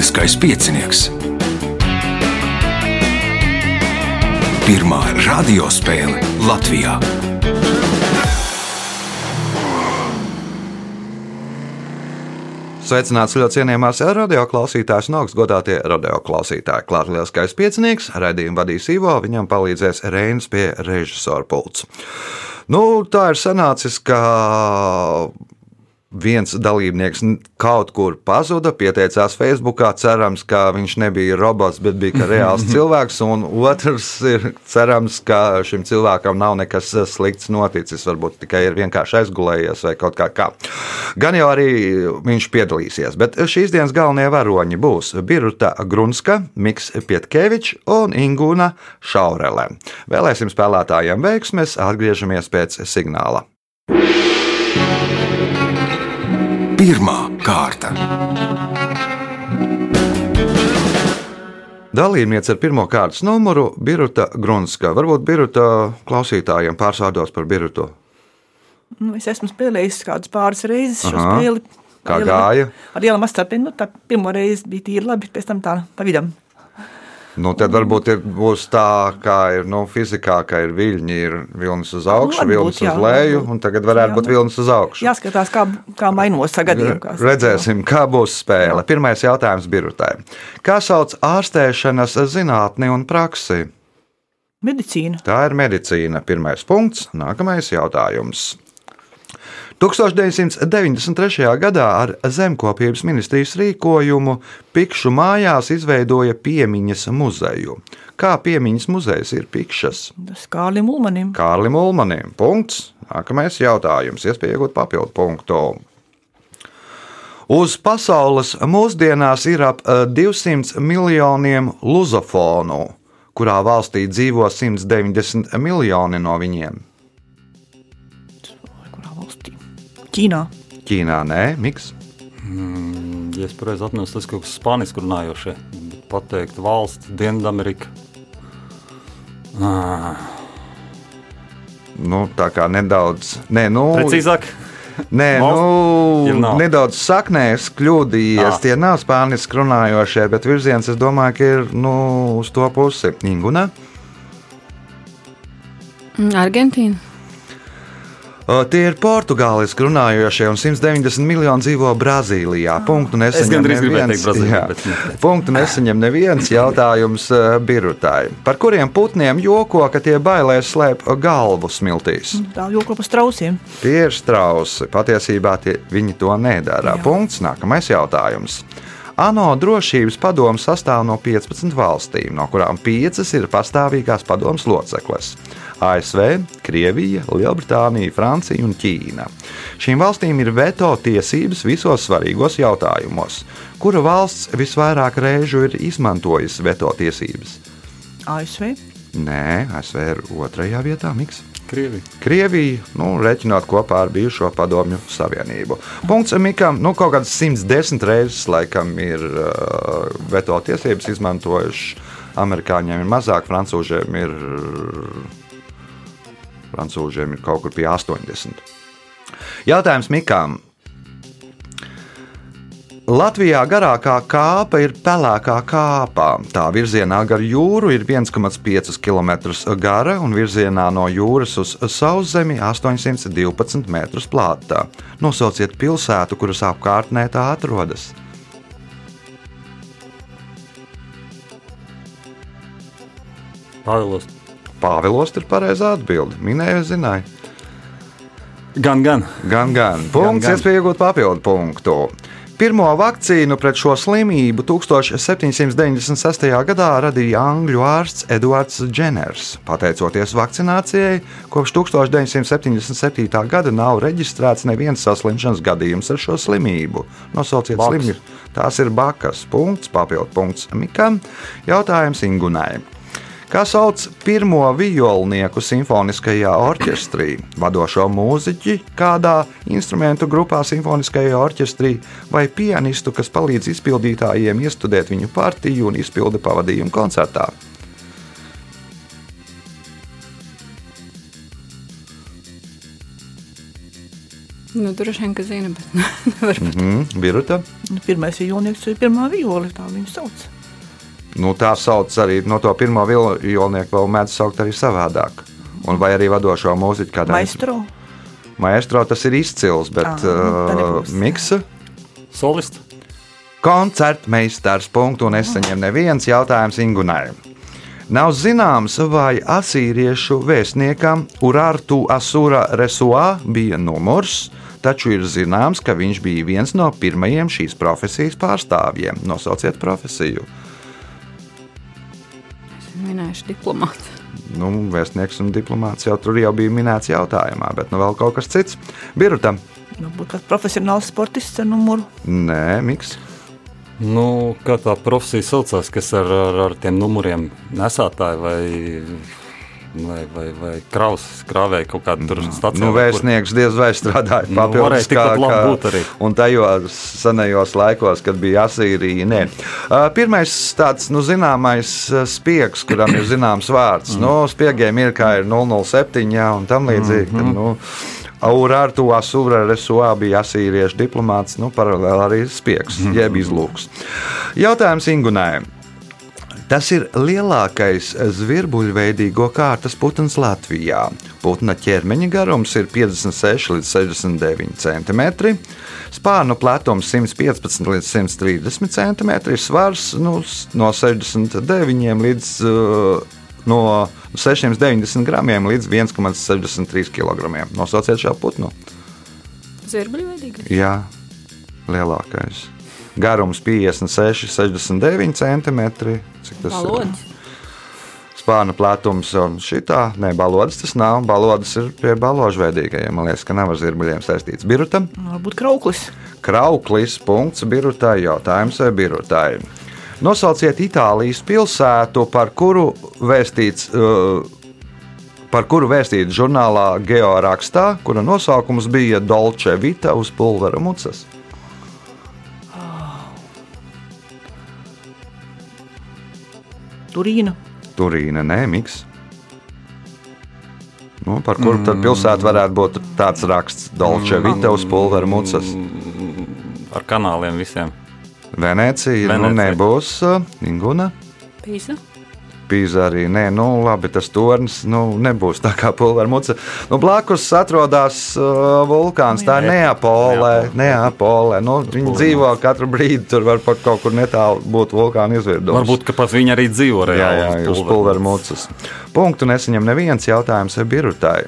Lieliskais piecinieks. Pirmā radiospēle Latvijā. Sveicināts ļoti cienījamās radioklausītājas un augstgadātie radioklausītāji. Klāts lielskais piecinieks, raidījumu vadīs Ivo, viņam palīdzēs Reinas pie režisora pults. Nu, tā ir sanācis, ka viens dalībnieks kaut kur pazuda, pieteicās Facebookā, cerams, ka viņš nebija robots, bet bija reāls cilvēks, un otrs ir cerams, ka šim cilvēkam nav nekas slikts noticis, varbūt tikai ir vienkārši aizgulējies vai kaut kā kā. Gan jau arī viņš piedalīsies, bet šīs dienas galvenie varoņi būs Biruta Grunska, Miks Pietkevičs un Ingūna Šaurele. Vēlēsim spēlētājiem veiksmes, atgriežamies pēc signāla. Pirmā kārta. Dalībniece ar pirmā kārtas numuru - Biruta Grunska. Varbūt Biruta klausītājiem pārsvārdos par Birutu. Nu, es esmu spēlējis kādus pāris reizes šo Aha. spēli. Kā Ar lielu- gāja? Ar lielu starpiņu. Nu, tā pirmo reizi bija tīri labi, pēc tam tā pa vidam. Nu, tad varbūt ir, būs tā, kā ir nu, fizikā, ka ir viļņi, ir vilnis uz augšu, Varbūt, vilnis jā, uz leju, un tagad varētu Jā, būt vilnis uz augšu. Jāskatās, kā, kā mainos sagadījumi. Redzēsim, kā būs spēle. Pirmais jautājums Birutai. Kā sauc ārstēšanas zinātni un praksi? Medicīna. Tā ir medicīna. Pirmais punkts. Nākamais jautājums. 1993. gadā ar Zemkopības ministrijas rīkojumu Pikšu mājās izveidoja piemiņas muzeju. Kā piemiņas muzejs ir Pikšas? Tas Kārlim Ulmanim. Kārlim Ulmanim. Punkts. Nākamais jautājums. Iespēja iegūt papildu punktu. Uz pasaules mūsdienās ir ap eh, 200 miljoniem luzofonu, kurā valstī dzīvo 190 miljoni no viņiem. Ķīnā. Ķīnā nē, miks. Ja es pareizi atceros, tas kaut kas spāniski runājošie. Pateikt, valsts, Dienvidamerika. Ah, Nu, tā kā nedaudz, nē, nu, Precīzāk, nē, nu, nedaudz saknēs kļūdījies. Ah. Tie nav spāniski runājošie, bet virziens, es domāju, ka ir nu, uz to pusi. Inguna. Mm, Argentīna. Tie ir portugāliski runājošie, un 190 miljoni dzīvo Brazīlijā. Punktu nesaņem neviens. teikt Brazīlija, Jā. ne. Punktu nesaņem neviens jautājums birutai. Par kuriem putniem joko, ka tie bailēs slēp galvu smiltīs? Tā joko pa strausiem. Tie ir strausi. Patiesībā tie, viņi to nedara. Jā. Punkts. Nākamais jautājums. ANO drošības padome sastāv no 15 valstīm, no kurām 5 ir pastāvīgās padomas locekles. ASV, Krievija, Lielbritānija, Francija un Ķīna. Šīm valstīm ir veto tiesības visos svarīgos jautājumos. Kura valsts visvairāk reižu ir izmantojusi veto tiesības? ASV. Nē, ASV ir otrajā vietā. Miks? Krievija. Krieviju, nu, reiķinot kopā ar bijušo padomju savienību. Punkts Mikam, nu, kaut kādas 110 reizes, laikam, ir uh, veto tiesības izmantojuši. Amerikāņiem ir mazāk, francūžiem ir, francūžiem ir kaut kur pie 80. Jautājums Mikam. Latvijā garākā kāpa ir pelēkā kāpa. Tā virzienā gar jūru ir 1,5 km gara un virzienā no jūras uz sauszemi 812 metrus plātā. Nosauciet pilsētu, kuras apkārtnē tā atrodas. Pāvilos. Pāvilos ir pareizā atbilde. Minēju, zināju. Gan, gan. Gan, gan. Punkts, gan. iespēja iegūt papildu punktu. Pirmo vakcīnu pret šo slimību 1796. gadā radīja angļu ārsts Edvards Dženers. Pateicoties vakcinācijai, kopš 1977. gada nav reģistrēts neviens saslimšanas gadījums ar šo slimību. Nosauciet slimību. Tās ir bakas. Punkts, papildu punkts Mikam. Jautājums Ingunai. Kā sauc pirmo violnieku simfoniskajā orķestrī, vadošo mūziķi kādā instrumentu grupā simfoniskajā orķestrī vai pianistu, kas palīdz izpildītājiem iestudēt viņu partiju un izpildu pavadījumu koncertā? Nu, droši vien, ka zina, bet nevar pat. Mm, Biruta. Nu, Pirmais violnieks ir pirmā violi, tā viņu sauc. Nu, tā sauc arī no to pirmo violnieku, vēl mēdz saukt arī savādāk. Un vai arī vadošo mūziķu kādā Maestro. Maestro tas ir izcils, bet nu, tad uh, nebūs. miksa. Solists. Koncertmeistars punktu un es saņemu neviens jautājums Ingunai. Nav zināms, vai asīriešu vēstniekam Urārtu Asura Resuā bija numurs, taču ir zināms, ka viņš bija viens no pirmajiem šīs profesijas pārstāvjiem. Nosauciet profesiju. Minējuši diplomātu. Nu, vēstnieks un diplomāts jau tur jau bija minēts jautājumā, bet nu vēl kaut kas cits. Biruta. Varbūt kāds profesionāls sportists ar numuru. Nē, miks. Nu, kā tā profesija saucās, kas ar, ar, ar tiem numuriem nesātāji vai, vai, vai, vai kravas krāvēja kaut kādu tur stāciju? Nu, vēstnieks diez vai strādāja Nu, papildus. varēja tikpat labi būt arī. Un tajos senajos laikos, kad bija Asīrija, nē. Uh, Pirmais tāds nu, zināmais spiegs, kuram ir zināms vārds. Mm. Nu, spiegiem ir kā ir 007 jā, un tam līdzīgi. Mm -hmm. nu, Aurārtu Asura Resuā bija asīriešu diplomāts, nu, paralēli arī spiegs, mm -hmm. jeb izlūks. Jautājums Ingunai. Tas ir lielākais zvirbuļveidīgo kārtas putns Latvijā. Putna ķermeņa garums ir 56 līdz 69 cm, spārnu platums 115 līdz 130 cm, svars nu, no 69 līdz uh, no 690 gramiem līdz 1,63 kg. Nosauciet šo putnu. Zirbuļveidīgais. Jā, lielākais. Garums 56, 69 cm. Cik tas ir? Valodas. Spāņu platums un šitā. Nē, balodas tas nav. Balodas ir pie baložveidīgajiem. Man liekas, ka nav ar zirbuļiem saistīts. Birutam. Varbūt krauklis. Krauklis. Punkts birutai. Jautājums vai birutai. Nosauciet Itālijas pilsētu, par kuru vēstīts. Uh, Par kuru vēstīts žurnālā Georakstā, kura nosaukums bija Dolce Vita uz pulvera mucas. Turīna. Turīna, nē, miks. Nu, par kuru tad pilsētu varētu būt tāds raksts Dolce Vita uz pulvera mucas. Ar kanāliem visiem. Venecija, nu Venecija. nebūs uh, Inguna. Pīza. Pīza arī nē, nu labi, tas tornis nu, nebūs tā kā pulvera muca. Nu, blakus atrodas uh, vulkāns, tā ir Neapolē. Neapolē. Nu, viņi dzīvo katru brīdi, tur var pat kaut kur netālu būt vulkāna izvirdums. Varbūt, ka pat viņi arī dzīvo Jā, reāli. jā, uz pulvera mucas. Punktu nesaņem neviens jautājums birutai.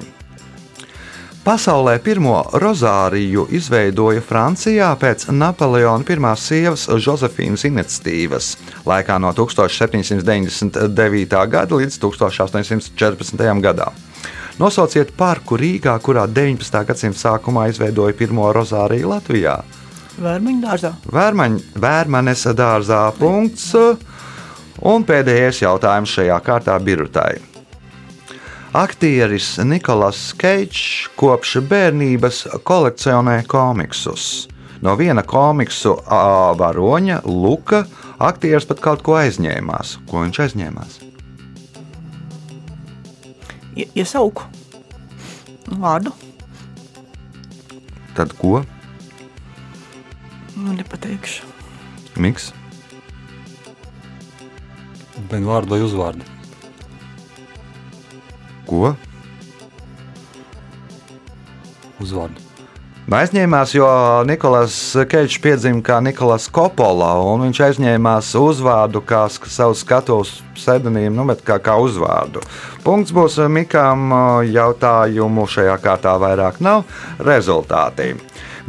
Pasaulē pirmo rozāriju izveidoja Francijā pēc Napoleona pirmās sievas Josefīnas iniciatīvas laikā no 1799. gada līdz 1814. gadam. Nosauciet parku Rīgā, kurā 19. gadsimta sākumā izveidoja pirmo rozāriju Latvijā. Vērmeņu dārzā. Vērmaņ, vērmanes dārzā punkts. Un pēdējais jautājums šajā kārtā birutai. Aktieris Nikolas Keits kopš bērnības kolekcionē komiksus. No viena komiksu ā, varoņa, Luka, aktieris pat kaut ko aizņēmās. Ko viņš aizņēmās? Ie- Iesauku. Vārdu. Tad ko? Nu, nepateikšu. Miks? Gan vārdu vai uzvārdu. Ko? Uzvārdu. Nu, Aizņēmās, jo Nikolais Keits piedzima kā Nikolais Kopola, un viņš aizņēmās uzvārdu kā savu skatuves pseidonīmu, nu, bet kā, kā uzvārdu. Punkts būs Mikam, jautājumu šajā kārtā vairāk nav. Rezultāti.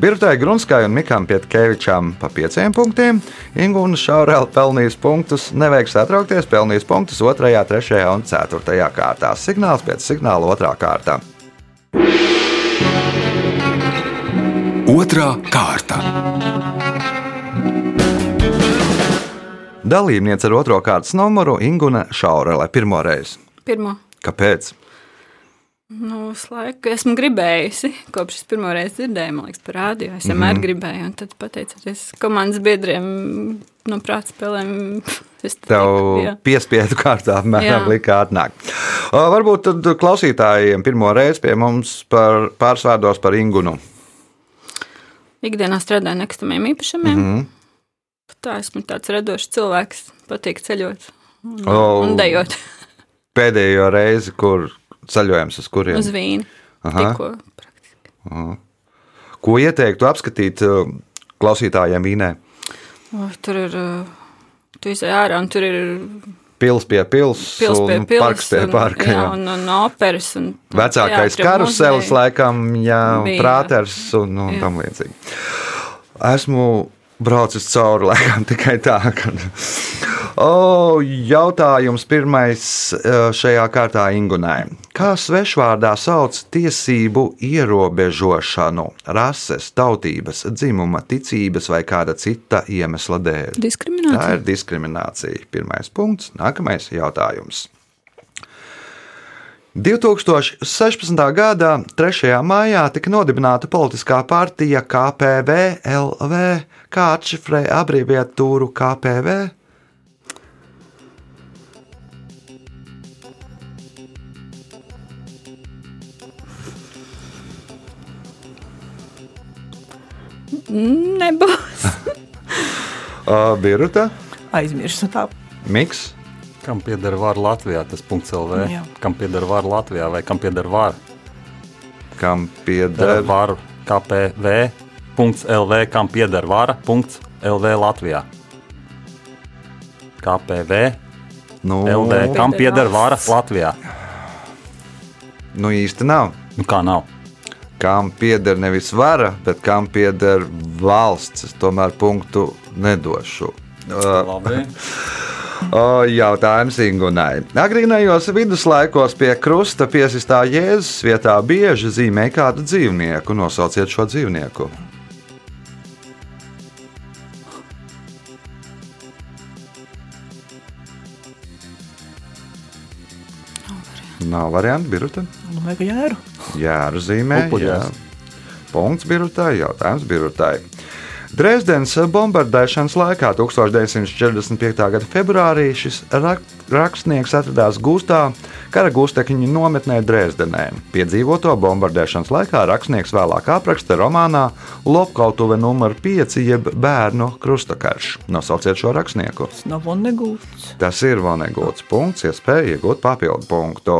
Birtai Grunskai un Mikam Pietkevičam pa pieciem punktiem. Ingūna Šaurēl pelnījis punktus, neveiks atraukties, pelnījis punktus 2, 3 un 4 kārtā. Signāls pēc signāla 2 kārtā. Otra kārta. Dalībniece ar otro kārtas numuru Ingūna Šaurēlē pirmo reizi. Pirmo. Kāpēc? Nu, uz laiku esmu gribējusi, kopš es pirmo reizi dzirdēju, man liekas, par rādio. Es vienmēr mm -hmm. gribēju, un tad pateicoties komandas biedriem no prāta spēlēm, Tev piespiedu kārtā apmēram Jā. lika atnāk. O, Varbūt tad klausītājiem pirmo reizi pie mums par pārsvārdos par Ingunu. ikdienā strādāju nekustamiem īpašumiem. Mm. -hmm. Tā esmu tāds radošs cilvēks, patīk ceļot un, O. un dejot Pēdējo reizi, kur ceļojums uz kuriem? uz vīnu. Aha. Tikko Ko ieteiktu apskatīt uh, klausītājiem Vīnē? O, tur ir, uh, tu izai ārā un tur ir Pils pie pils, pils pie un pils. parks pie un, parka. jā, jā. un, un operas. Un, un Vecākais karuselis, laikam, jā, Bija. prāters un, un Jā. tam līdzīgi. Esmu braucis cauri laikam tikai tā. Ka... O, jautājums pirmais eh, šajā kārtā Ingunai. Kā svešvārdā sauc tiesību ierobežošanu rases, tautības, dzimuma, ticības vai kāda cita iemesla dēļ? Tā Diskriminācija. ir diskriminācija. Pirmais punkts. Nākamais jautājums. 2016. gada 3. maijā tika nodibināta politiskā partija KPV LV, kā atšifrē abreviatūru KPV. Nebūs. Uh, Birta, Aizmirsu tā. Miks, Kam pieder vārds Latvijā? Tas punkts LV. Jā. Kam pieder vārds Latvijā vai kam pieder vārds? kam Pieder vārdu KPV. LV, kam pieder. Punkts LV Latvijā. KPV, nu, LV, kam Pieder valsts. Latvijā. nu īsti nav. Nu kā nav? Kam pieder nevis vara, bet kam pieder valsts. Es tomēr punktu nedošu. Labi. Jautājums Ingunai. Agrīnajos viduslaikos pie krusta piesistā Jēzus vietā bieži zīmē kādu dzīvnieku. Nosauciet šo dzīvnieku. Nav variantu, Biruta. Nu, jēru. Jā, ar zīmē. Jā. Punkts Birutai, jautājums Birutai. Dresdenes bombardēšanas laikā 1945. gada februārī šis rak rakstnieks atradās gūstā kara gūstekņu nometnē Dresdenē. Piedzīvoto bombardēšanas laikā rakstnieks vēlāk apraksta romānā Lopkautuve nr. 5 jeb bērnu krustakarš. Nosauciet šo rakstnieku. Tas nav vonegūts. Tas ir Vanegūts punkts, iespēja iegūt papildu punktu.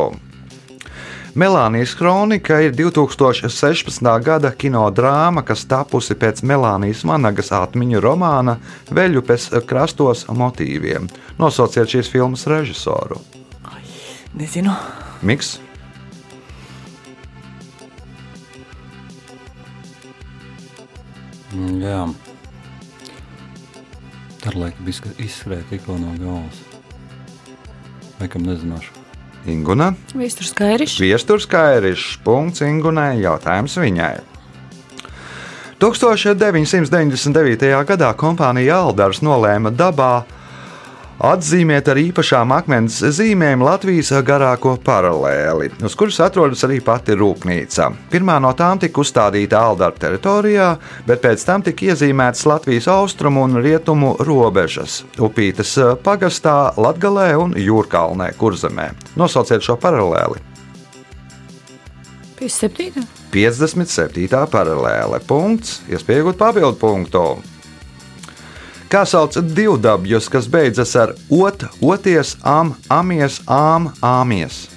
Melānijas kronika ir 2016. gada kinodrāma, kas tapusi pēc Melānijas Vanagas atmiņu romāna Veļupes krastos motīviem. Nosauciet šīs filmas režisoru. Nezinu. Miks, Mm, Jā. Ar laiku bija izskrēja tikko no galvas. Vai kam nezināšu? Inguna, Viss skaidrs. Viesturs Kairišs, punkts Ingunai, jautājums viņai. 1999. gadā kompānija Aldars nolēma dabā atzīmēt ar īpašām akmens zīmēm Latvijas garāko paralēli, uz kuras atrodas arī pati rūpnīca. Pirmā no tām tika uzstādīta Aldara teritorijā, bet pēc tam tika iezīmētas Latvijas austrumu un rietumu robežas - Upītas pagastā, Latgalē un Jūrkalnē, Kurzemē. Nosauciet šo paralēli. 57. 57. paralēle. Punkts, iespējot papildu punktu. Kā sauc divdabjus, kas beidzas ar ot, oties, am, amies, ām, āmies?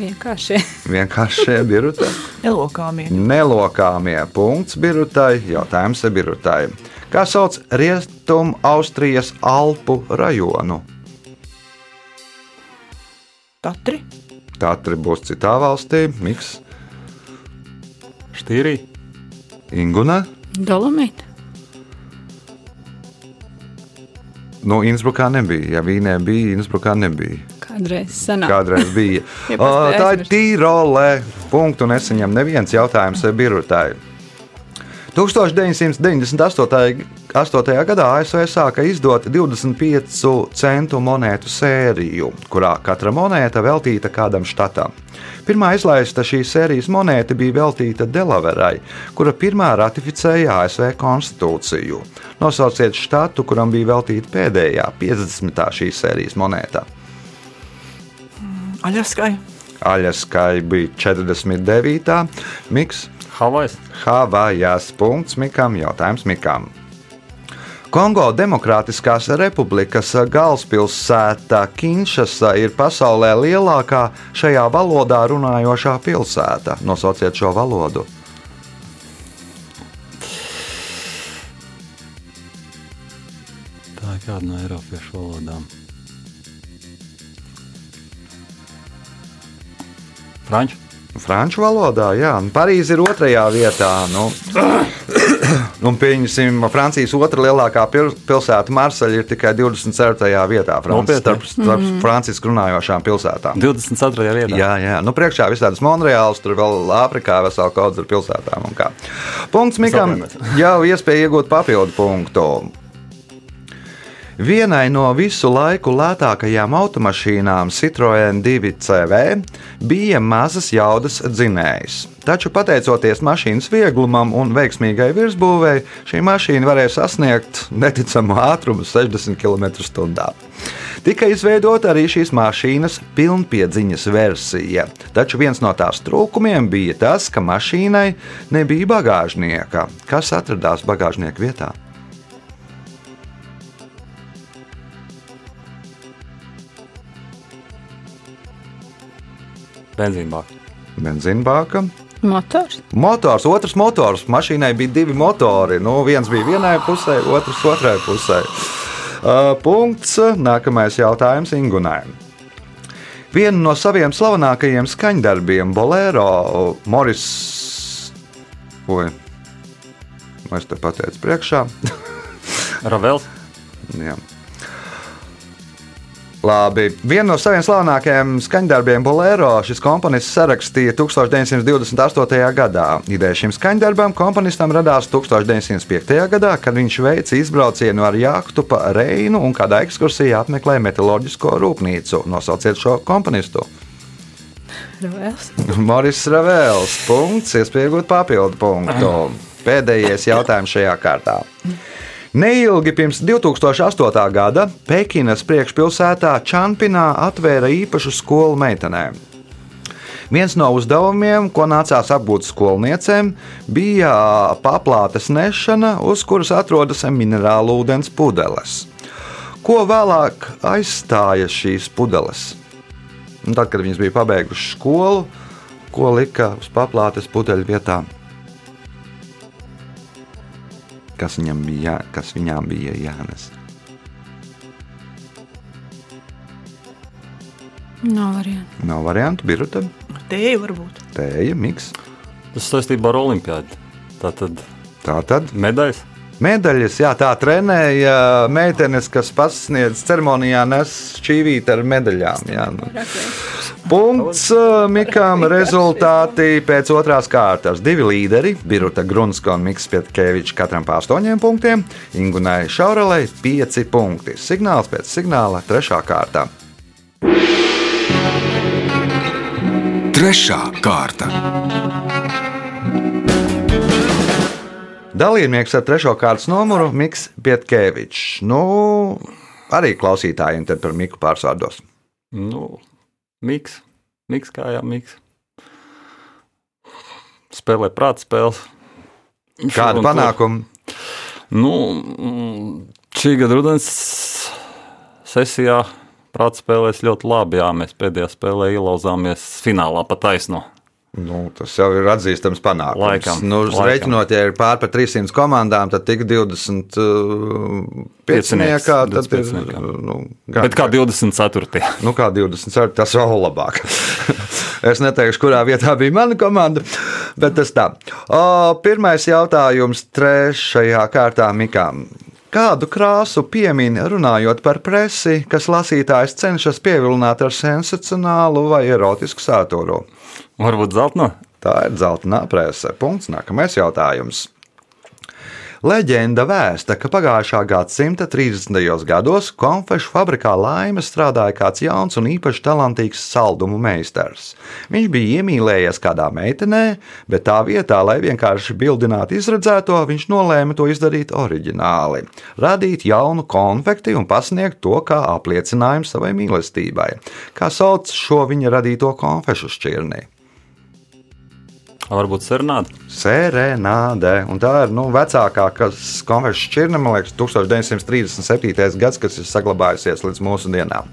Vienkārši. Vienkārši birutē. Nelokāmie. Nelokāmie punkts birutai, jautājums birutai. Kā sauc Rietumu Austrijas Alpu rajonu? Tatri. Tatri būs citā valstī, Miks, Štīrī. Inguna. Dolomīta. Nu, Innsbrukā nebija. Ja Vīnē bija, Innsbrukā nebija. Kādreiz senāk. Kādreiz bija. Ja O, tā ir tīrolē. Punktu nesaņem neviens jautājums birutai. 1998. 8. gadā ASV sāka izdot 25 centu monētu sēriju, kurā katra monēta veltīta kādam štatam. Pirmā izlaista šīs sērijas monēta bija veltīta Delaverai, kura pirmā ratificēja ASV konstitūciju. Nosauciet štatu, kuram bija veltīta pēdējā 50. šīs sērijas monēta. Aļaskai. Aļaskai bija 49. Miks Havajs. Havajās punkts Mikam, jautājums Mikam. Kongo Demokrātiskās Republikas galvaspilsēta Kinšasa ir pasaulē lielākā šajā valodā runājošā pilsēta. Nosauciet šo valodu. Tā ir kāda no Eiropiešu valodām. Franču. Franču valodā, jā, un Parīze ir otrajā vietā. Nu, un pieņemsim, Francijas otrā lielākā pil- pilsēta Marseļa ir tikai 24. vietā. Franci, starp starp Francijas runājošām pilsētām. 24. vietā. Jā, jā. Nu, priekšā visādas Monreāls, tur vēl Āfrikā vesela kaudze ar pilsētām. un kā. Punkts Mikam jau iespēja iegūt papildu punktu. Vienai no visu laiku lētākajām automašīnām Citroen 2CV bija mazas jaudas dzinējs. Taču, pateicoties mašīnas vieglumam un veiksmīgai virsbūvēi, šī mašīna varēja sasniegt neticamu ātrumu 60 km/h. Tika izveidota arī šīs mašīnas pilnpiedziņas versija, taču viens no tās trūkumiem bija tas, ka mašīnai nebija bagāžnieka. Kas atradās bagāžnieka vietā? Benzīnbāka. Benzīnbāka. Motors. Motors, otrs motors. Mašīnai bija divi motori. Nu, viens bija vienai pusē, otrs otrai pusē. Uh, punkts. Nākamais jautājums Ingunai. Vienu no saviem slavenākajiem skaņdarbiem, Bolero, Moris. Oi, es te pateicu priekšā. Ravels. Jā. Labi. Vienu no saviem slavenākajiem skaņdarbiem, Bolero, šis komponists sarakstīja 1928. gadā. Ideja šim skaņdarbam komponistam radās 1905. gadā, kad viņš veica izbraucienu ar jahtu pa Reinu un kādā ekskursijā apmeklēja metāloģisko rūpnīcu. Nosauciet šo komponistu. Ravels. Moris Ravels. Punkts, iespējot papildu punktu. Pēdējais jautājums šajā kārtā. Neilgi pirms 2008. gada Pekinas priekšpilsētā Čanpinā atvēra īpašu skolu meitenēm. Viens no uzdevumiem, ko nācās apgūt skolniecēm, bija paplātes nešana, uz kuras atrodas minerālu ūdens pudeles. Ko vēlāk aizstāja šīs pudeles? Un tad, kad viņas bija pabeigušas skolu, ko lika uz paplātes pudeļu vietā? Kas, viņam bija, jā- kas viņām bija jānes? Nav variantu. Nav variantu, biruta, Tēja varbūt. tēja, miks. Tas saistībā ar olimpiādu. Tā tad Tā tad medaļas. Medaļas, jā, tā trenēja meitenes, kas pasniedz ceremonijā, nes šķīvīt ar medaļām. Jā, nu. Punkts Mikam rezultāti pēc otrās kārtas. Divi līderi, Biruta Grunska un Mikls Pietkevičs katram pa astoņiem punktiem, Ingunai Šaurelei pieci punkti. Signāls pēc signāla trešā kārta. Trešā kārta. Dalībnieks ar trešo kārtas numuru Mikls Pietkevičs. Nu, arī klausītājiem te par Miku pārsvārdos. Nu, miks, miks kājā, miks. Spēlē prāta spēles. Tur. panākuma? Nu, šī gada rudens sesijā prāta spēlēs ļoti labi. Jā, mēs pēdējā spēlē ielauzāmies finālā pa taisno. Nu, tas jau ir atzīstams panākums. Laikam, nu, laikam. Reiķinot, ja ir pār par 300 komandām, tad tik 20 uh, pieciniekā. Tad 20 ir, nu, gan, Bet kā 24. nu, kā 20, tas vēl labāk. es neteikšu, kurā vietā bija mana komanda, bet tas tā. O, pirmais jautājums trešajā kārtā Mikām. Kādu krāsu piemin runājot par presi, kas lasītājs cenšas pievilināt ar sensacionālu vai erotisku saturu? Varbūt zelta no? Tā ir dzeltenā prese. Punkts. Nākamais jautājums. Leģenda vēsta, ka pagājušā gadsimta 30. gados konfešu fabrikā Laima strādāja kāds jauns un īpaši talantīgs saldumu meistars. Viņš bija iemīlējies kādā meitenē, bet tā vietā, lai vienkārši bildinātu izredzēto, viņš nolēma to izdarīt oriģināli - radīt jaunu konfekti un pasniegt to kā apliecinājumu savai mīlestībai. Kā sauc šo viņa radīto konfešu šķirni? Varbūt serenāde. Serenāde. Un tā ir nu, vecākā konfekts šķirne, man liekas, 1937. gads, kas ir saglabājusies līdz mūsdienām.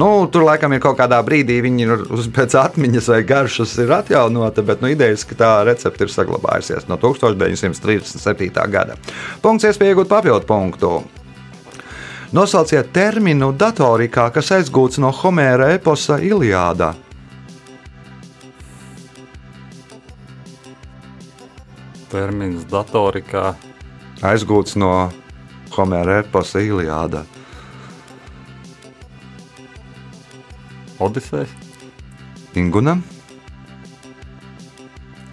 Nu, tur laikam ir kaut kādā brīdī viņi ir pēc atmiņas vai garšas ir atjaunota, bet nu, idejas, ka tā recepte ir saglabājusies no 1937. gada. Punkts iespēja iegūt papildu punktu. Nosauciet terminu datorikā, kas aizgūts no Homēra eposa Iliāda. Termins datorikā. Aizgūts no Homēra eposa Iliāda. Odisejas. Inguna,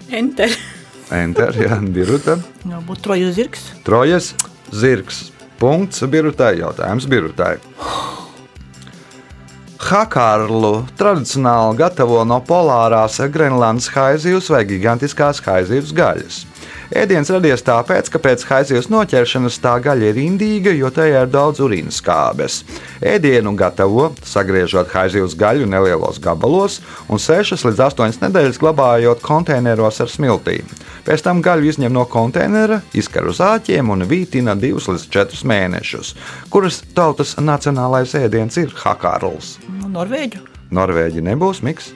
Enter. Enter, Jā, Biruta, Jā, būtu troju zirgs. Trojas, Zirgs. Punkts Birutai, jautājums Birutai. Hakārlu tradicionāli gatavo no polārās Grenlandes haizivs vai gigantiskās haizivs gaļas. Ēdiens radies tāpēc, ka pēc haizivs noķeršanas tā gaļa ir indīga, jo tajā ir daudz urīnas skābes. Ēdienu gatavo, sagriežot haizivs gaļu nelielos gabalos un 6 līdz 8 nedēļas glabājot konteineros ar smiltīm. Pēc tam gaļu izņem no konteinera, izkar uz āķiem un vītina 2 līdz 4 mēnešus. Kuras tautas nacionālais ēdiens ir hakārls? No Norvēģu. Norvēģi nebūs miks.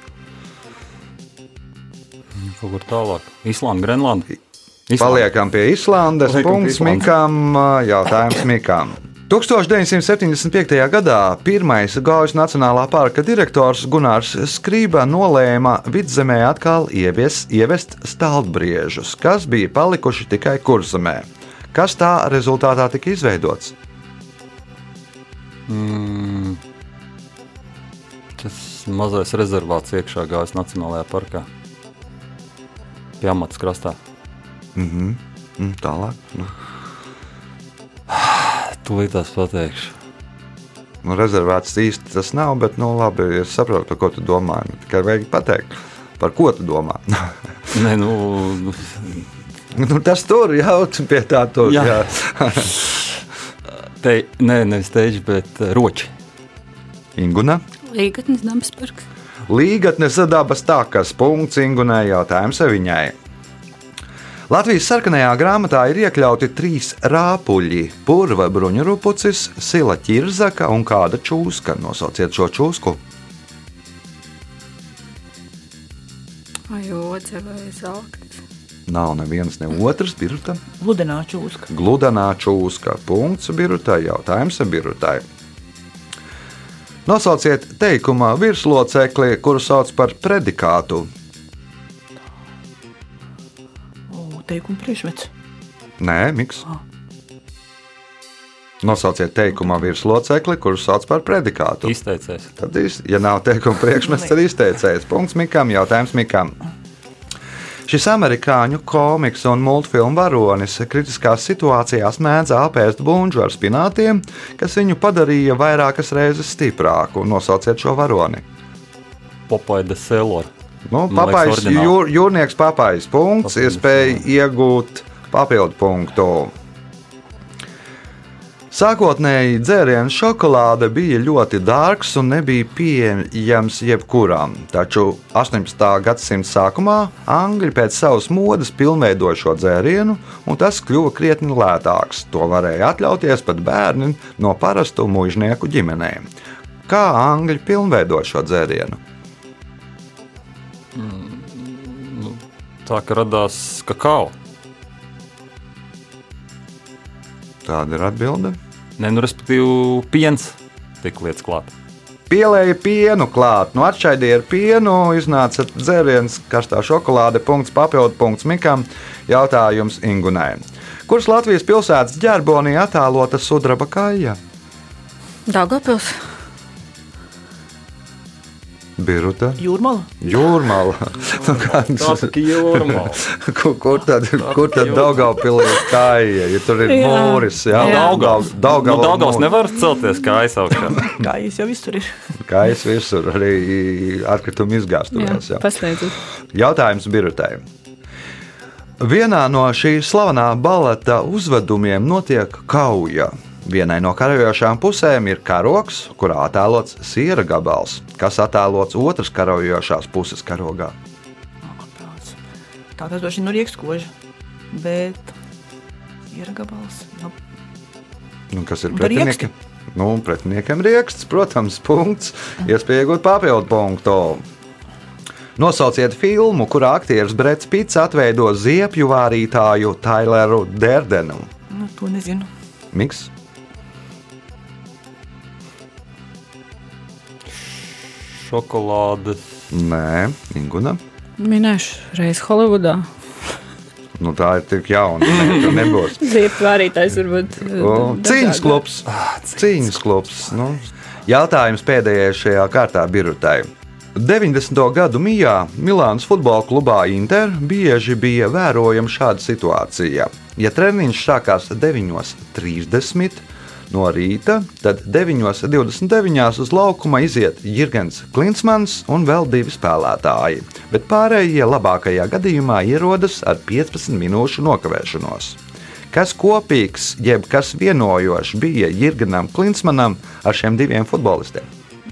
Kaut kur tālāk. Islanda, Grenlanda. Paliekam pie Islandes. Punkts. Mikam. Jautājums Mikam. 1975. gadā pirmais Gaujas Nacionālā parka direktors Gunārs Skrība nolēma vidzemē atkal ievies, ievest stāvbriežus, kas bija palikuši tikai kurzemē. Kas tā rezultātā tika izveidots? Mm, tas mazais rezervāts iekšā gājas Nacionālajā parkā. Pie amats krastā. Mhm. Mm, Tālāk. Nu, Tūlītās pateikšu. nu, rezervēts īsti tas nav, bet nu, labi, es saprotu, ko tu domā. Nu, Tikai vajag pateikt, par ko tu domā. Nē, nu, nu, tas tur jau pie tā tur. Jā. Jā. te, nē, nevis teģi, bet uh, roči. Inguna. Līgatnes dabas parks. Līgatnes dabas takas punkts Ingunai jautājums viņai. Latvijas sarkanajā grāmatā ir iekļauti trīs rāpuļi - purva bruņurupucis, sila ķirzaka un kāda čūska. Nosauciet šo čūsku. Vai odze vai zelknis. Nav nevienas, ne otras biruta. Ludenāču uzka. Gludanā čūska. Punkts birutai. Jautājums birutai. Nosauciet teikumā virslocekli, kuru sauc par predikātu. Teikuma priekšmets. Nē, miks. Nosauciet teikumā virslocekli, kuru sauc par predikātu. Izteicējis. Tad, iz- ja nav teikuma priekšmets, tad izteicējis. Punkts Mikam, jautājums Mikam. Šis amerikāņu komiks un multfilmu varonis kritiskās situācijās mēdz apēst buļbuļsu ar spinātiem, kas viņu padarīja vairākas reizes stiprāku. Nosauciet šo varoni. Popai de Selor. Nu, liekas, papais, jūr, jūrnieks papais punkts, Papais, iespēja iegūt papildu punktu. Sākotnēji dzērienu šokolāde bija ļoti dārgs un nebija pieejams jebkuram, taču 18. gadsimta sākumā Angļi pēc savas modes pilnveidoja šo dzērienu, un tas kļuva krietni lētāks. To varēja atļauties pat bērni no parastu mužnieku ģimenēm. Kā Angļi pilnveidoja šo dzērienu? Tā kā radās kakao. Tāda ir atbilde. Nē, nu, respektīvi, piens tika lietas klāt. Pielēja pienu klāt, nu atšķaidīja ar pienu, iznāca dzēriens, karstā šokolāde, punkts, papildu punkts Mikam, jautājums Ingunai. Kuras Latvijas pilsētas ģerbonī attēlota sudraba kaija? Daugavpils. Biruta, Jūrmala. Jūrmāla. Nu, kāds- jūrmā. Kur, kur tad, kur tad Daugavpilī kāja? Ja tur ir Jā. mūris, jā, Jā. Daugavs. Nu, Daugavs, Daugavs nevar celties kā aizsaukšā. Kā jūs jau visur ir? Kājas visur, arī atkritumi izgāstuvēs. Jā, jā. paslēdzot. Jautājums Birutai. Vienā no šī slavenā baleta uzvedumiem notiek kauja. Vienai no karajošām pusēm ir karoks, kurā attēlots siera gabals, kas attēlots otras karajošās puses karogā. Tā tas droši vien ir iekškoža. Bet ir gabals. Nu, Nu, kas ir pretinieki? Nu, pretiniekam rieksts, protams, punkts. Iespēja iegūt papildu punktu. Nosauciet filmu, kurā aktieris Brits Pits atveido ziepju vārītāju Taileru Derdenu. nu, to nezinu. Miks? Šokolādes. Nē, Inguna. Minēšu reizi Holivudā. Nu, tā ir tik jauna. Tā nebūs. Ziepju vārītājs varbūt. O, Cīņas klubs. Cīņas klubs. Nu. Jautājums pēdējais šajā kārtā birutai. 90. gadu mijā Milānas futbola klubā Inter bieži bija vērojama šāda situācija. Ja treniņš sākās 9.30 no rīta, tad 9.29 uz laukuma iziet Jurgens Klinsmans un vēl divi spēlētāji, bet pārējie labākajā gadījumā ierodas ar 15 minūšu nokavēšanos. Kas kopīgs, jeb kas vienojošs bija Jurgenam Klinsmanam ar šiem diviem futbolistiem?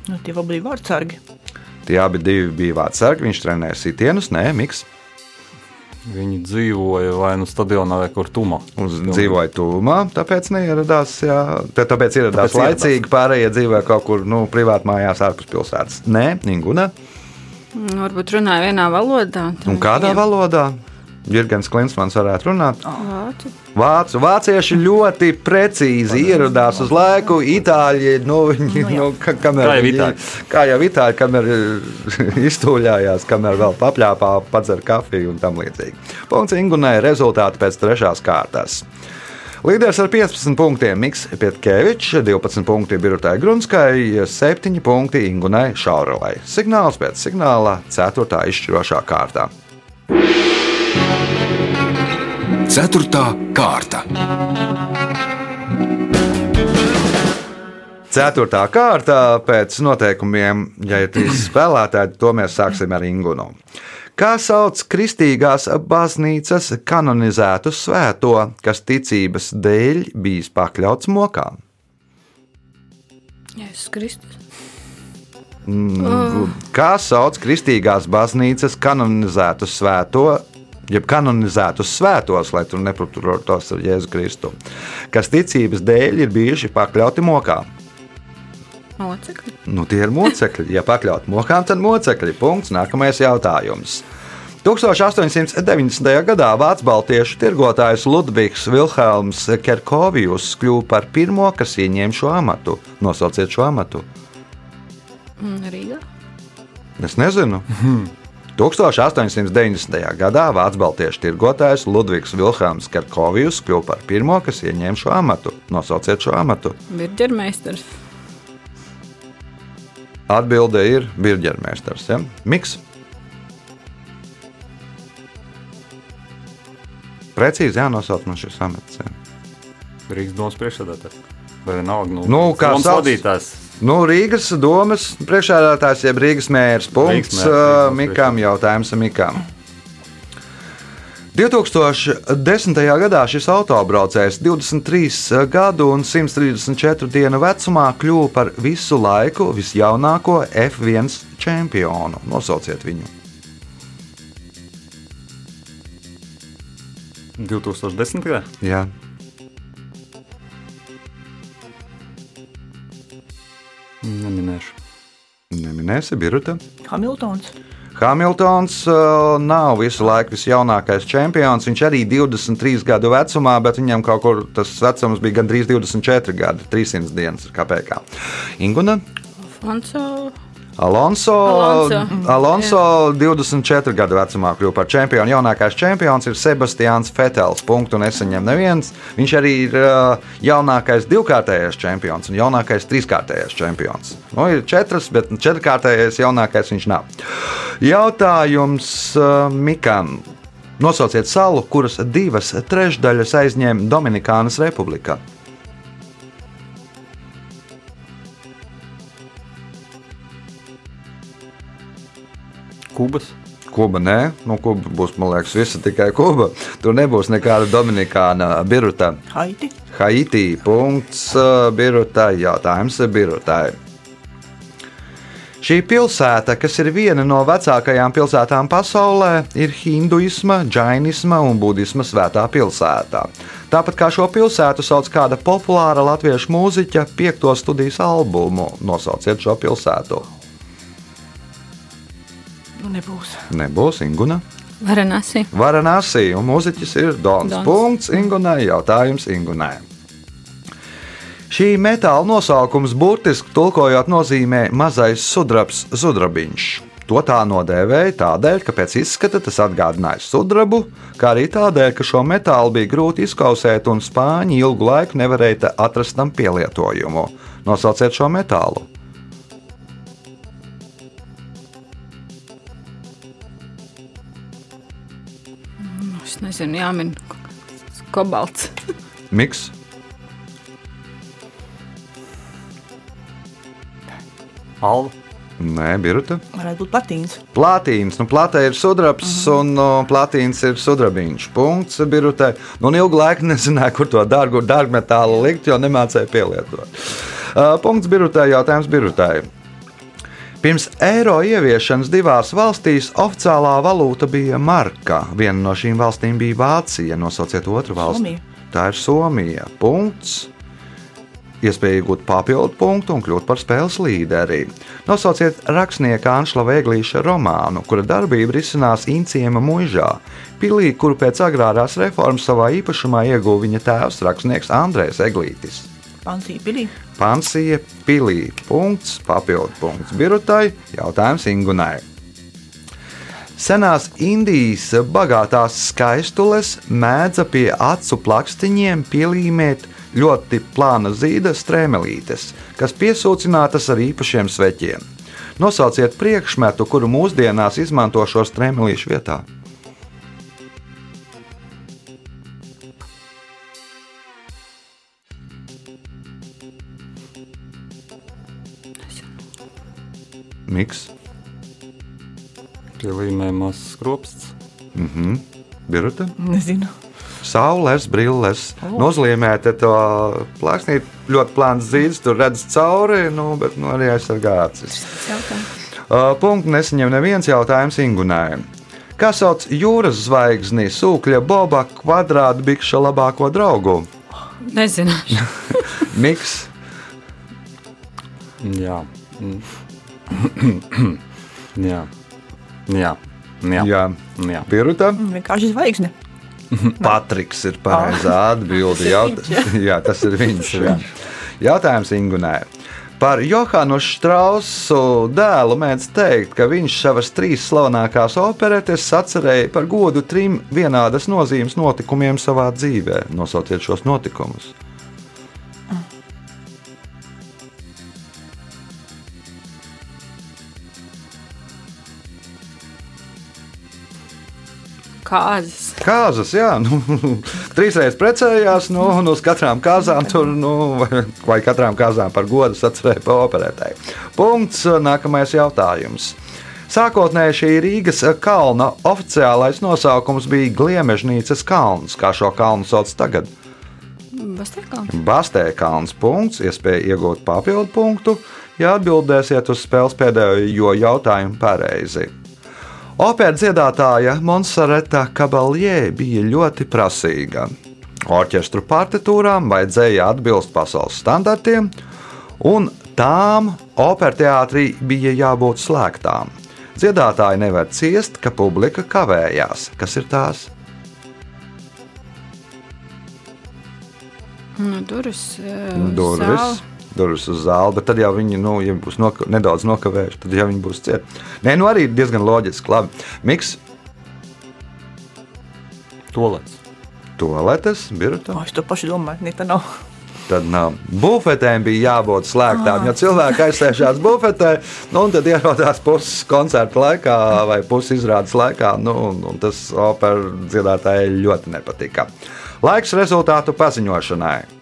Nu, tie vēl bija vārdsargi. Tie abi bija vārdsargi, viņš trenēja sitienus, nē, miks. Viņi dzīvoja vai nu stadionā, vai kur tumā. Dzīvoja tūmā, tāpēc neieradās. Jā, tā- tāpēc ieradās Tāpēc laicīgi, pārējie dzīvoja kaut kur nu, privāti mājās ārpus pilsētas. Nē, Inguna. Nu, Varbūt runāja vienā valodā. Un kādā valodā? Jurgens Klinsmans varētu runāt. Vācu. Vācu, vācieši ļoti precīzi ieradās uz laiku. Itāļi, nu, viņi, nu, ka, kamēr, Kā jau itāļi. Kā jau itāļi, kamēr iztūļājās, kamēr vēl papļāpā, padzer kafiju un tam līdzīgi. Punkts Ingunai rezultāti pēc trešās kārtas. Līderis ar 15 punktiem Miks Pietkevičs, 12 punkti Birutai Grunskai, 7 punkti Ingunai Šaurelai. Signāls pēc signāla 4. izšķirošā kārtā. Ceturtā kārta. Ceturtā kārta pēc noteikumiem, ja ir trīs spēlētāji, to mēs sāksim ar Ingunu. Kā sauc kristīgās baznīcas kanonizētu svēto, kas ticības dēļ bijis pakļauts mokām? Jēzus Kristus. Kā sauc kristīgās baznīcas kanonizētu svēto, jeb kanonizētus svētos, lai tur nepaturtos ar Jēzu Kristu, kas ticības dēļ ir bijuši pakļauti mokām? Mocekļi. Nu, tie ir mocekļi. Ja pakļaut mokām, tad mocekļi. Punkts. Nākamais jautājums. 1890. gadā Vācu baltiešu tirgotājs Ludvigs Vilhelms Kerkovijus kļuva par pirmo, kas ieņēma šo amatu. Nosauciet šo amatu. Un Rīgā. Es nezinu. 1890. gadā Vācu baltiešu tirgotājs Ludvigs Vilhelms Kerkovijus kļuva par pirmo, kas ieņēma šo amatu. Nosauciet šo amatu. Birģermeistars. Atbilde ir Birģermeistars. Ja? Miks? Precīzi jānosauc man šis amats. Ja? Rīgas domas priekšsēdētājs. Vai vienalga, nu, Nu, kā vadītājs. Nu, Rīgas domas priekšsēdētājs, jeb Rīgas mērs. Punkts Rīgas mērs, Rīgas uh, Mikam. Jautājums Mikam. 2010. gadā šis autobraucējs 23 gadu un 134 dienu vecumā kļuva par visu laiku visjaunāko F1 čempionu. Nosauciet viņu. 2010. gadā. Jā. Neminēsi, Birta. Hamiltons. Hamiltons uh, nav visu laiku visjaunākais čempions. Viņš arī 23 gadu vecumā, bet viņam kaut kur tas vecums bija gandrīz 24 gadi, 300 dienas, kāpēc. Inguna, Alfonso. Alonso, Alonso. Alonso 24 gadu vecumā kļuva par čempionu. Jaunākais čempions ir Sebastians Fetels. Punktu nesaņem neviens. Viņš arī ir uh, jaunākais divkārtējais čempions un jaunākais trīskārtējais čempions. Nu, ir četras, bet četrkārtējais jaunākais viņš nav. Jautājums uh, Mikam. Nosauciet salu, kuras divas trešdaļas aizņem Dominikānas republikā. Kubas. Kuba nē, nu, Kuba būs, man liekas, visa tikai Kuba. Tur nebūs nekāda Dominikāna biruta. Haiti. Haiti. Punkts uh, birutai. Jautājums birutai. Šī pilsēta, kas ir viena no vecākajām pilsētām pasaulē, ir hinduisma, džainisma un budisma svētā pilsēta. Tāpat kā šo pilsētu sauc kāda populāra latviešu mūziķa piekto studijas albumu, nosauciet šo pilsētu. Nu, nebūs. Nebūs Inguna. Varanasi. Varanasi un mūziķis ir Dons. Dons. Punkts Ingunai. Jautājums Ingunai. Šī metāla nosaukums burtiski tulkojot nozīmē mazais sudrabs, sudrabiņš. To tā nodēvēja tādēļ, ka pēc izskata tas atgādināja sudrabu, kā arī tādēļ, ka šo metālu bija grūti izkausēt un spāņi ilgu laiku nevarēja atrast tam pielietojumu. Nosauciet šo metālu. Es nezinu, jāmin kobalts. Miks, Alva. Nē, Birta. Varētu būt platīns. Platīns, nu, plata ir sudrabs, uh -huh. un uh, platīns ir sudrabiņš. Punkts birutē. Nu, un ilgu laiku nezināju, kur to dārgu, dārgu metālu likt, jo nemācēju pielietot. Uh, punkts birutē, jautājums birutē. Pirms eiro ieviešanas divās valstīs oficiālā valūta bija marka. Viena no šīm valstīm bija Vācija. Nosauciet otru valsti. Somija. Tā ir Somija. Punkts. Iespēja iegūt papildu punktu un kļūt par spēles līderi. Nosauciet rakstnieka Anšla Vēglīša romānu, kura darbība risinās Inciema mūžā. Pilī, kuru pēc agrārās reformas savā īpašumā ieguva viņa tēvs, rakstnieks Andrēs Eglītis. Pansija pilī. Pansija pilī. Punkts, papildu punkts birutai, jautājums Ingunai. Senās Indijas bagātās skaistules mēdza pie acu plakstiņiem pielīmēt ļoti plāna zīda strēmelītes, kas piesūcinātas ar īpašiem sveķiem. Nosauciet priekšmetu, kuru mūsdienās izmanto šo strēmelīšu vietā. Miks, Pielīmē mazs skropsts. Birta, Nezinu. saules, brilles, nozliemēt to plāksnīt, ļoti plāns zīds, tur redz cauri, nu, bet nu, arī aizsargā acis. Uh, Punkts nesaņem neviens jautājums Ingunai. Kā sauc jūras zvaigzni sūkļa Boba kvadrāta bikša labāko draugu? Nezinu. Miks, Jā. Mm. Jā. Jā. Jā. Jā, Jā. Birta. Vienkārši zvaigzne. Patriks ir pareizā atbilde. Jaut... Jā, tas ir viņš. Jā. Jautājums Ingunai. Par Johanu Strausu dēlu mēdz teikt, ka viņš savas trīs slavenākās operetes atcerēja par godu trim vienādas nozīmes notikumiem savā dzīvē. Nosauciet šos notikumus. Kāzas. Kāzas, jā, nu, trīsreiz precējās, nu, un uz katrām kāzām tur, nu, vai, katrām kāzām par godu atcerēja pa operētāju. Punkts, nākamais jautājums. Sākotnēji šī Rīgas kalna oficiālais nosaukums bija Gliemežnīcas kalns, kā šo kalnu sauc tagad. Bastekā. Bastēkalns punkts, iespēja iegūt papildu punktu, ja atbildēsiet uz spēles pēdējo jautājumu pareizi. Opera dziedātāja Monsareta Kabaljē bija ļoti prasīga. Orķestru partitūrām vajadzēja atbilst pasaules standartiem, un tām opera teātrī bija jābūt slēgtām. Dziedātāji nevar ciest, ka publika kavējās. Kas ir tās? Nu, durvis. eh, Durvis. zāle. Durvis uz zāli, bet tad jau viņi nu, ja būs noka nedaudz nokavējuši, tad jau viņi būs cieti. Nē, nu arī diezgan loģiski. Labi. Miks, Tolets. toaletes, birta. O, es to pašu domāju, ne tā nav. Tad nav. Bufetēm bija jābūt slēgtām. Ja cilvēki aizsēžās bufetē, nu, un tad ierodās puses koncerta laikā vai puses izrādes laikā, nu, tas operas dziedātājai ļoti nepatika. Laiks rezultātu paziņošanai.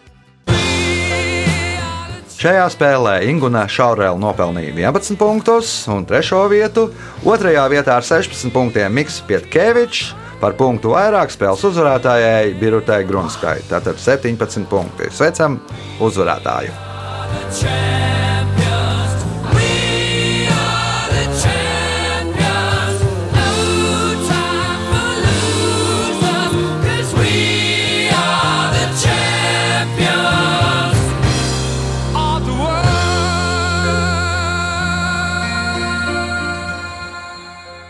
Šajā spēlē Ingūna Šaurēla nopelnīja 11 punktus, un trešo vietu, otrajā vietā ar 16 punktiem Mikls Pietkevičs, par punktu vairāk spēles uzvarētājai Birutai Grunskai. Tātad 17 punkti. Sveicam uzvarētāju! champions.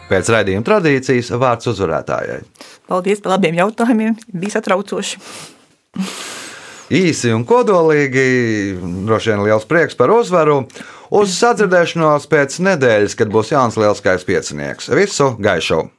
Pēc raidījuma tradīcijas vārds uzvarētājai. Paldies par labiem jautājumiem. Bija satraucoši. Īsi un kodolīgi, droši vien liels prieks par uzvaru. Uz sadzirdēšanos pēc nedēļas, kad būs Jānis Lielskais piecinieks. Visu gaišu!